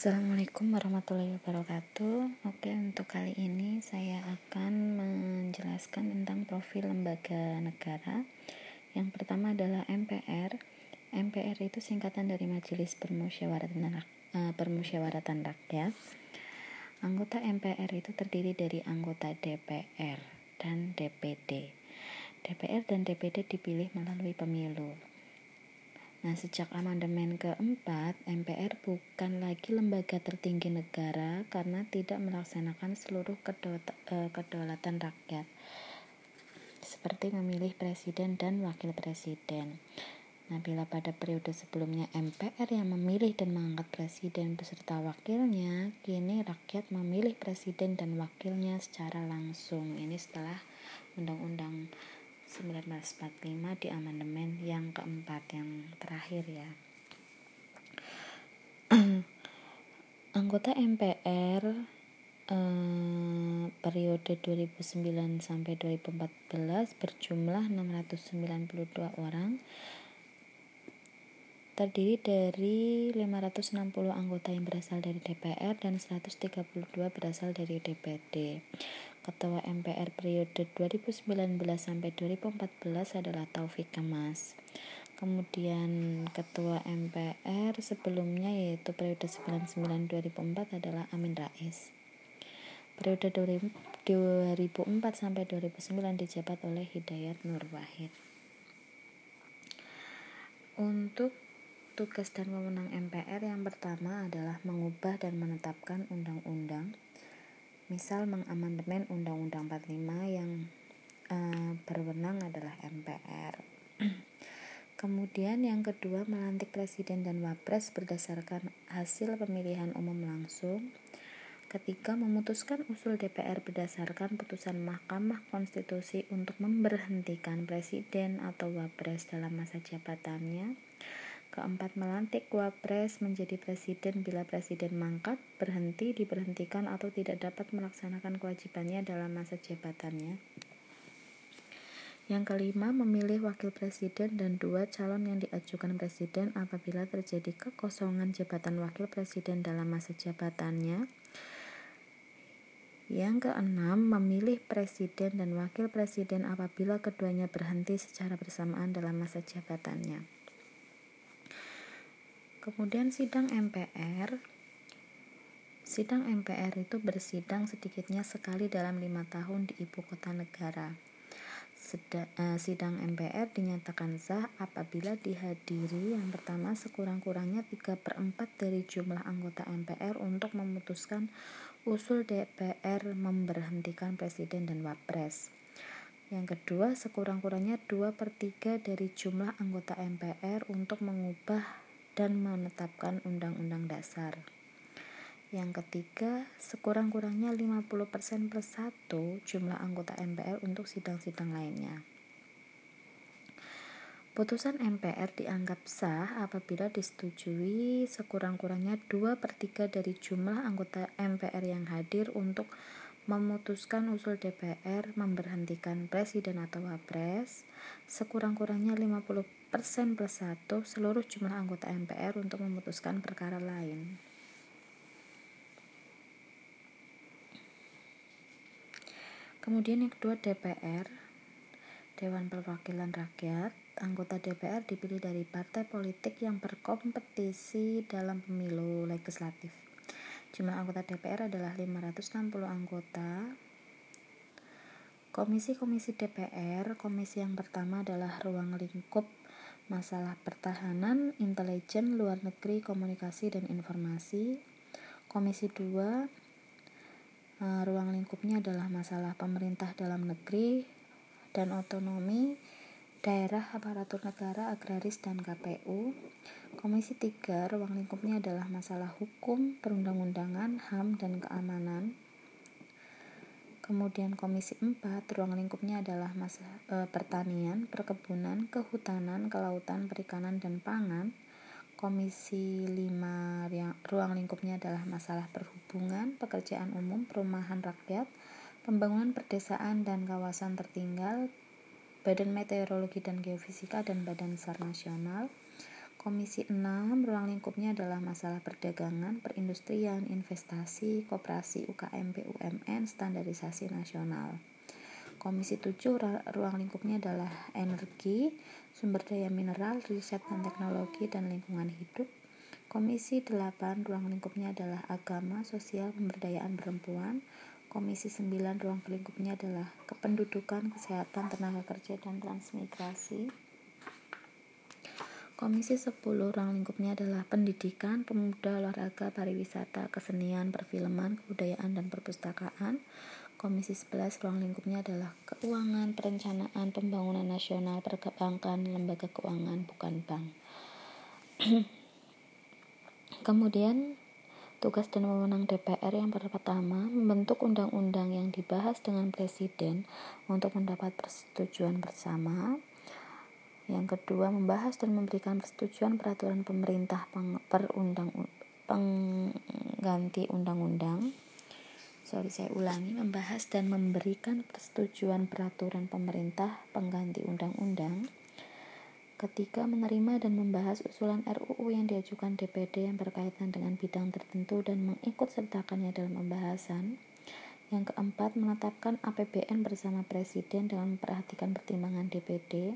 Assalamualaikum warahmatullahi wabarakatuh. Oke, untuk kali ini saya akan menjelaskan tentang profil lembaga negara. Yang pertama adalah MPR. MPR itu singkatan dari Majelis Permusyawaratan, uh, Permusyawaratan Rakyat. Anggota MPR itu terdiri dari anggota DPR dan DPD. DPR dan DPD dipilih melalui pemilu. Nah, sejak amandemen keempat, MPR bukan lagi lembaga tertinggi negara karena tidak melaksanakan seluruh eh, kedaulatan rakyat, seperti memilih presiden dan wakil presiden. Nah, bila pada periode sebelumnya MPR yang memilih dan mengangkat presiden beserta wakilnya, kini rakyat memilih presiden dan wakilnya secara langsung. Ini setelah Undang-Undang 1945 di amandemen yang keempat yang terakhir ya. Anggota MPR eh, periode 2009 sampai 2014 berjumlah 692 orang terdiri dari 560 anggota yang berasal dari DPR dan 132 berasal dari DPD. Ketua MPR periode 2019 sampai 2014 adalah Taufik Kemas. Kemudian Ketua MPR sebelumnya yaitu periode 99-2004 adalah Amin Rais. Periode 2004 sampai 2009 dijabat oleh Hidayat Nur Wahid. Untuk tugas dan wewenang MPR yang pertama adalah mengubah dan menetapkan undang-undang misal mengamandemen Undang-Undang 45 yang uh, berwenang adalah MPR. Kemudian yang kedua melantik presiden dan wapres berdasarkan hasil pemilihan umum langsung. Ketiga memutuskan usul DPR berdasarkan putusan Mahkamah Konstitusi untuk memberhentikan presiden atau wapres dalam masa jabatannya. Keempat, melantik wapres menjadi presiden bila presiden mangkat, berhenti, diberhentikan atau tidak dapat melaksanakan kewajibannya dalam masa jabatannya. Yang kelima, memilih wakil presiden dan dua calon yang diajukan presiden apabila terjadi kekosongan jabatan wakil presiden dalam masa jabatannya. Yang keenam, memilih presiden dan wakil presiden apabila keduanya berhenti secara bersamaan dalam masa jabatannya. Kemudian sidang MPR. Sidang MPR itu bersidang sedikitnya sekali dalam lima tahun di ibu kota negara. Uh, sidang MPR dinyatakan sah apabila dihadiri yang pertama sekurang-kurangnya 3 per 4 dari jumlah anggota MPR untuk memutuskan usul DPR memberhentikan presiden dan wapres. Yang kedua, sekurang-kurangnya 2 per 3 dari jumlah anggota MPR untuk mengubah dan menetapkan undang-undang dasar. Yang ketiga, sekurang-kurangnya 50% plus 1 jumlah anggota MPR untuk sidang-sidang lainnya. Putusan MPR dianggap sah apabila disetujui sekurang-kurangnya 2 per 3 dari jumlah anggota MPR yang hadir untuk memutuskan usul DPR memberhentikan presiden atau wapres sekurang-kurangnya 50 persen plus 1 seluruh jumlah anggota MPR untuk memutuskan perkara lain. Kemudian yang kedua DPR, Dewan Perwakilan Rakyat, anggota DPR dipilih dari partai politik yang berkompetisi dalam pemilu legislatif. Jumlah anggota DPR adalah 560 anggota. Komisi-komisi DPR, komisi yang pertama adalah ruang lingkup masalah pertahanan, intelijen, luar negeri, komunikasi dan informasi. Komisi 2 eh, ruang lingkupnya adalah masalah pemerintah dalam negeri dan otonomi, daerah, aparatur negara, agraris dan KPU. Komisi 3 ruang lingkupnya adalah masalah hukum, perundang-undangan, HAM dan keamanan. Kemudian Komisi 4, ruang lingkupnya adalah masa, e, pertanian, perkebunan, kehutanan, kelautan, perikanan, dan pangan. Komisi 5, ruang lingkupnya adalah masalah perhubungan, pekerjaan umum, perumahan rakyat, pembangunan perdesaan dan kawasan tertinggal, Badan Meteorologi dan Geofisika, dan Badan SAR Nasional. Komisi 6 ruang lingkupnya adalah masalah perdagangan, perindustrian, investasi, koperasi UKM BUMN, standarisasi nasional. Komisi 7 ruang lingkupnya adalah energi, sumber daya mineral, riset dan teknologi dan lingkungan hidup. Komisi 8 ruang lingkupnya adalah agama, sosial, pemberdayaan perempuan. Komisi 9 ruang lingkupnya adalah kependudukan, kesehatan, tenaga kerja dan transmigrasi. Komisi 10 ruang lingkupnya adalah pendidikan, pemuda, olahraga, pariwisata, kesenian, perfilman, kebudayaan, dan perpustakaan. Komisi 11 ruang lingkupnya adalah keuangan, perencanaan, pembangunan nasional, perbankan, lembaga keuangan, bukan bank. Kemudian tugas dan wewenang DPR yang pertama membentuk undang-undang yang dibahas dengan presiden untuk mendapat persetujuan bersama yang kedua, membahas dan memberikan persetujuan peraturan pemerintah perundang pengganti undang-undang. Sorry, saya ulangi, membahas dan memberikan persetujuan peraturan pemerintah pengganti undang-undang. Ketiga, menerima dan membahas usulan RUU yang diajukan DPD yang berkaitan dengan bidang tertentu dan mengikut sertakannya dalam pembahasan. Yang keempat, menetapkan APBN bersama Presiden dengan memperhatikan pertimbangan DPD.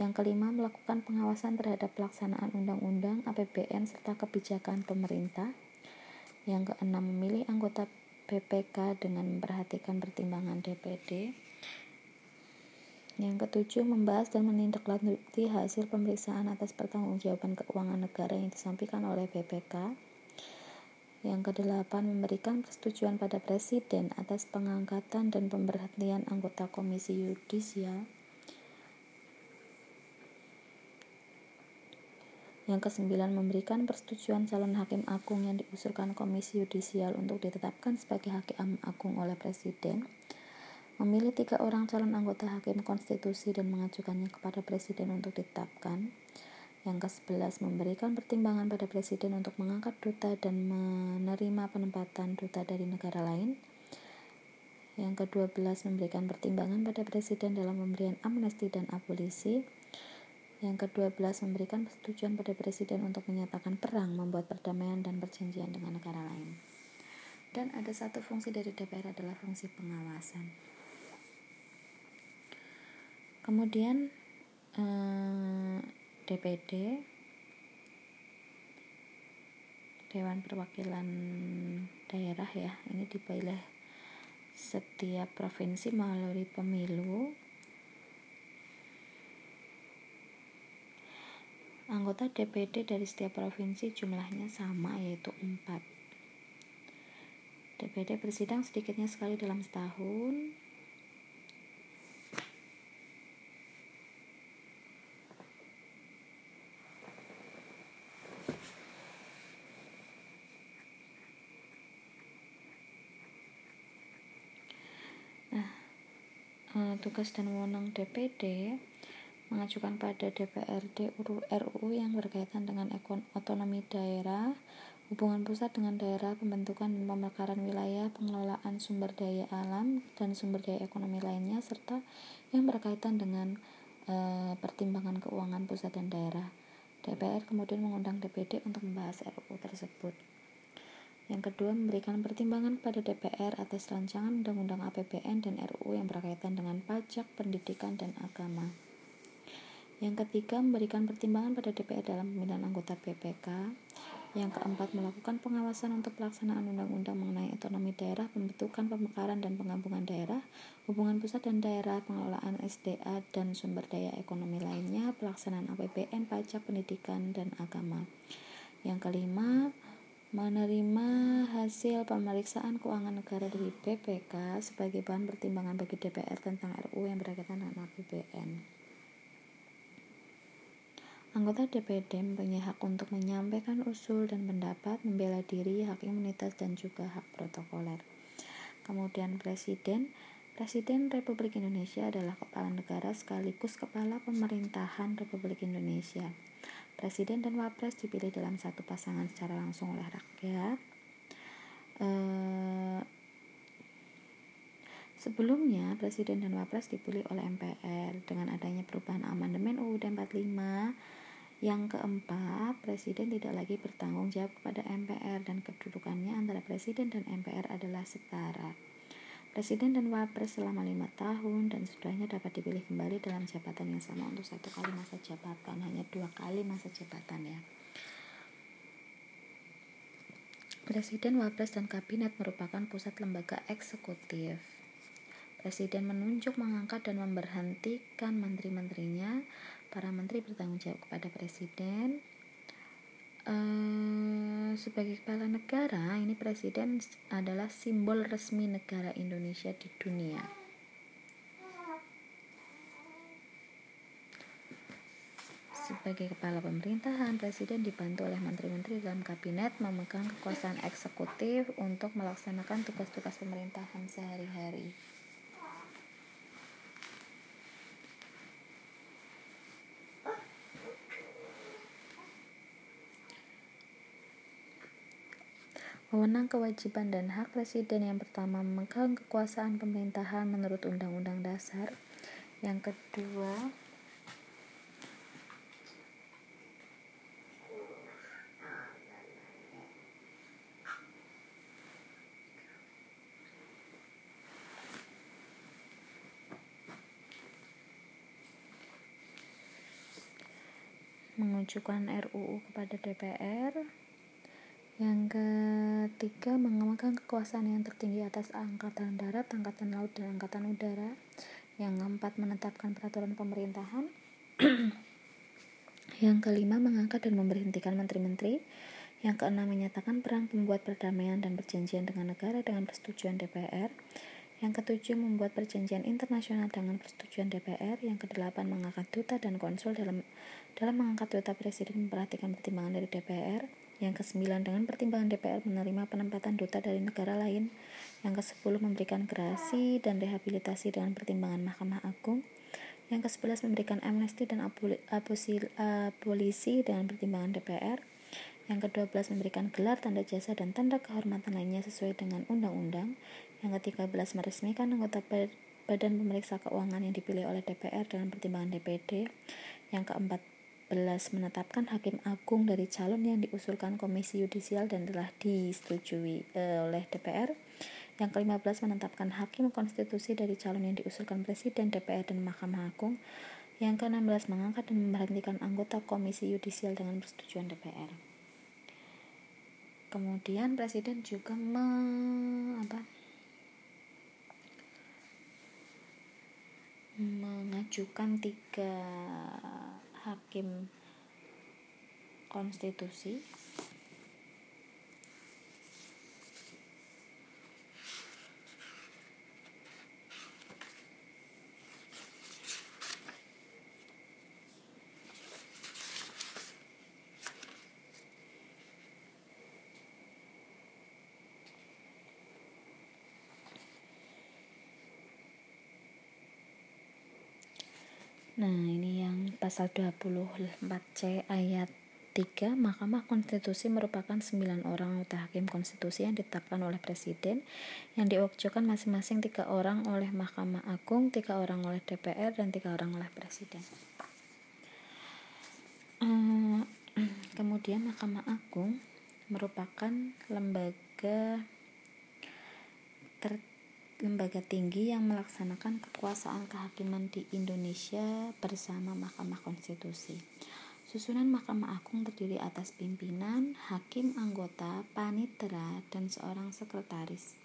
Yang kelima, melakukan pengawasan terhadap pelaksanaan undang-undang, APBN, serta kebijakan pemerintah. Yang keenam, memilih anggota BPK dengan memperhatikan pertimbangan DPD. Yang ketujuh, membahas dan menindaklanjuti hasil pemeriksaan atas pertanggungjawaban keuangan negara yang disampaikan oleh BPK. Yang kedelapan, memberikan persetujuan pada Presiden atas pengangkatan dan pemberhentian anggota Komisi Yudisial. Yang kesembilan, memberikan persetujuan calon hakim agung yang diusulkan Komisi Yudisial untuk ditetapkan sebagai hakim agung oleh Presiden. Memilih tiga orang calon anggota hakim konstitusi dan mengajukannya kepada Presiden untuk ditetapkan. Yang ke-11 memberikan pertimbangan pada Presiden untuk mengangkat duta dan menerima penempatan duta dari negara lain. Yang ke-12 memberikan pertimbangan pada Presiden dalam pemberian amnesti dan abolisi. Yang ke-12 memberikan persetujuan pada presiden untuk menyatakan perang, membuat perdamaian dan perjanjian dengan negara lain. Dan ada satu fungsi dari DPR adalah fungsi pengawasan. Kemudian eh, DPD Dewan Perwakilan Daerah ya, ini dipilih setiap provinsi melalui pemilu Anggota DPD dari setiap provinsi jumlahnya sama yaitu 4. DPD bersidang sedikitnya sekali dalam setahun. Eh, tugas dan wewenang DPD mengajukan pada DPRD RUU yang berkaitan dengan otonomi daerah, hubungan pusat dengan daerah, pembentukan dan pemekaran wilayah, pengelolaan sumber daya alam dan sumber daya ekonomi lainnya, serta yang berkaitan dengan e, pertimbangan keuangan pusat dan daerah. DPR kemudian mengundang DPD untuk membahas RUU tersebut. Yang kedua, memberikan pertimbangan kepada DPR atas rancangan Undang-Undang APBN dan RUU yang berkaitan dengan pajak, pendidikan, dan agama. Yang ketiga, memberikan pertimbangan pada DPR dalam pemilihan anggota BPK. Yang keempat, melakukan pengawasan untuk pelaksanaan undang-undang mengenai otonomi daerah, pembentukan, pemekaran, dan penggabungan daerah, hubungan pusat dan daerah, pengelolaan SDA dan sumber daya ekonomi lainnya, pelaksanaan APBN, pajak, pendidikan, dan agama. Yang kelima, menerima hasil pemeriksaan keuangan negara dari BPK sebagai bahan pertimbangan bagi DPR tentang RU yang berkaitan dengan APBN. Anggota DPD mempunyai hak untuk menyampaikan usul dan pendapat, membela diri, hak imunitas, dan juga hak protokoler. Kemudian Presiden, Presiden Republik Indonesia adalah kepala negara sekaligus kepala pemerintahan Republik Indonesia. Presiden dan Wapres dipilih dalam satu pasangan secara langsung oleh rakyat. Eh, sebelumnya, Presiden dan Wapres dipilih oleh MPR dengan adanya perubahan amandemen UUD 45 Yang keempat, presiden tidak lagi bertanggung jawab kepada MPR dan kedudukannya antara presiden dan MPR adalah setara. Presiden dan Wapres selama lima tahun dan sudahnya dapat dipilih kembali dalam jabatan yang sama untuk satu kali masa jabatan, hanya dua kali masa jabatan ya. Presiden, Wapres, dan Kabinet merupakan pusat lembaga eksekutif. Presiden menunjuk, mengangkat, dan memberhentikan menteri-menterinya. Para menteri bertanggung jawab kepada Presiden. Uh, sebagai kepala negara, ini Presiden adalah simbol resmi negara Indonesia di dunia. Sebagai kepala pemerintahan, Presiden dibantu oleh menteri-menteri dalam kabinet memegang kekuasaan eksekutif untuk melaksanakan tugas-tugas pemerintahan sehari-hari. Wewenang kewajiban dan hak presiden yang pertama memegang kekuasaan pemerintahan menurut Undang-Undang Dasar. Yang kedua, mengajukan RUU kepada DPR yang ketiga memegang kekuasaan yang tertinggi atas angkatan darat, angkatan laut, dan angkatan udara yang keempat menetapkan peraturan pemerintahan yang kelima mengangkat dan memberhentikan menteri-menteri yang keenam menyatakan perang pembuat perdamaian dan perjanjian dengan negara dengan persetujuan DPR yang ketujuh, membuat perjanjian internasional dengan persetujuan DPR. Yang kedelapan, mengangkat duta dan konsul dalam dalam mengangkat duta presiden memperhatikan pertimbangan dari DPR. Yang kesembilan, dengan pertimbangan DPR menerima penempatan duta dari negara lain. Yang kesepuluh, memberikan gerasi dan rehabilitasi dengan pertimbangan Mahkamah Agung. Yang kesebelas, memberikan amnesti dan abolisi dengan pertimbangan DPR. Yang kedua belas memberikan gelar tanda jasa dan tanda kehormatan lainnya sesuai dengan undang-undang. Yang ketiga belas meresmikan anggota Badan Pemeriksa Keuangan yang dipilih oleh DPR dengan pertimbangan DPD. Yang keempat belas menetapkan hakim agung dari calon yang diusulkan Komisi Yudisial dan telah disetujui e, oleh DPR. Yang kelima belas menetapkan hakim konstitusi dari calon yang diusulkan Presiden, DPR, dan Mahkamah Agung. Yang keenam belas mengangkat dan memberhentikan anggota Komisi Yudisial dengan persetujuan DPR kemudian presiden juga me, apa, mengajukan tiga hakim konstitusi. Nah, ini yang pasal 24C ayat 3 Mahkamah Konstitusi merupakan 9 orang anggota hakim konstitusi yang ditetapkan oleh presiden yang diwakilkan masing-masing tiga orang oleh Mahkamah Agung, tiga orang oleh DPR dan tiga orang oleh presiden. Eh, kemudian Mahkamah Agung merupakan lembaga lembaga tinggi yang melaksanakan kekuasaan kehakiman di Indonesia bersama Mahkamah Konstitusi. Susunan Mahkamah Agung terdiri atas pimpinan, hakim anggota, panitera, dan seorang sekretaris.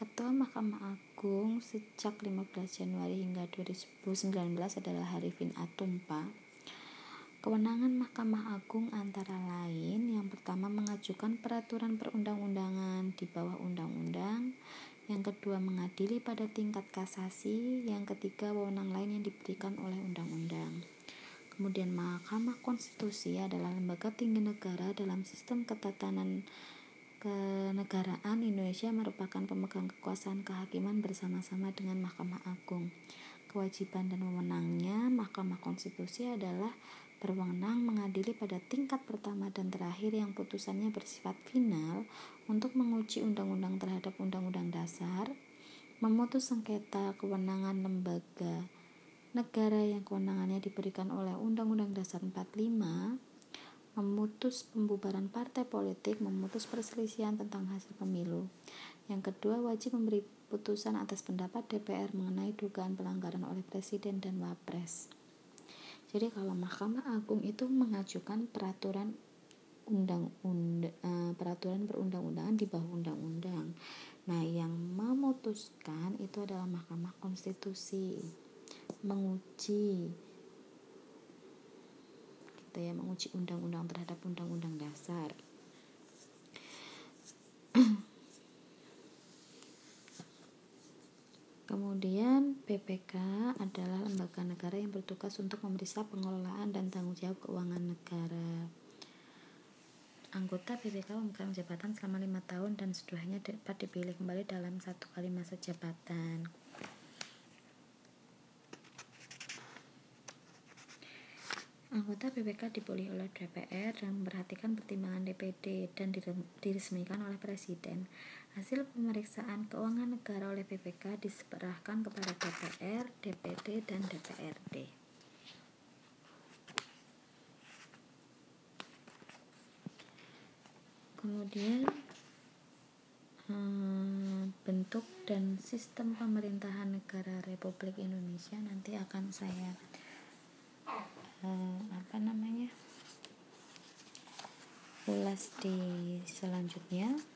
Ketua Mahkamah Agung sejak 15 Januari hingga 2019 adalah Harifin Atumpa. Kewenangan Mahkamah Agung antara lain yang pertama mengajukan peraturan perundang-undangan di bawah undang-undang, yang kedua mengadili pada tingkat kasasi, yang ketiga wewenang lain yang diberikan oleh undang-undang. Kemudian Mahkamah Konstitusi adalah lembaga tinggi negara dalam sistem ketatanan kenegaraan Indonesia merupakan pemegang kekuasaan kehakiman bersama-sama dengan Mahkamah Agung. Kewajiban dan wewenangnya Mahkamah Konstitusi adalah berwenang mengadili pada tingkat pertama dan terakhir yang putusannya bersifat final untuk menguji undang-undang terhadap undang-undang dasar, memutus sengketa kewenangan lembaga negara yang kewenangannya diberikan oleh Undang-Undang Dasar 45 memutus pembubaran partai politik, memutus perselisihan tentang hasil pemilu. Yang kedua, wajib memberi putusan atas pendapat DPR mengenai dugaan pelanggaran oleh presiden dan wapres. Jadi kalau Mahkamah Agung itu mengajukan peraturan undang-undang uh, peraturan perundang-undangan di bawah undang-undang. Nah, yang memutuskan itu adalah Mahkamah Konstitusi menguji gitu ya menguji undang-undang terhadap undang-undang dasar Kemudian PPK adalah lembaga negara yang bertugas untuk memeriksa pengelolaan dan tanggung jawab keuangan negara. Anggota PPK memegang jabatan selama lima tahun dan setelahnya dapat dipilih kembali dalam satu kali masa jabatan. Anggota BPK dipilih oleh DPR dan memperhatikan pertimbangan DPD dan diresmikan oleh Presiden. Hasil pemeriksaan keuangan negara oleh BPK diserahkan kepada DPR, DPD, dan DPRD. Kemudian eh, bentuk dan sistem pemerintahan negara Republik Indonesia nanti akan saya eh, apa namanya ulas di selanjutnya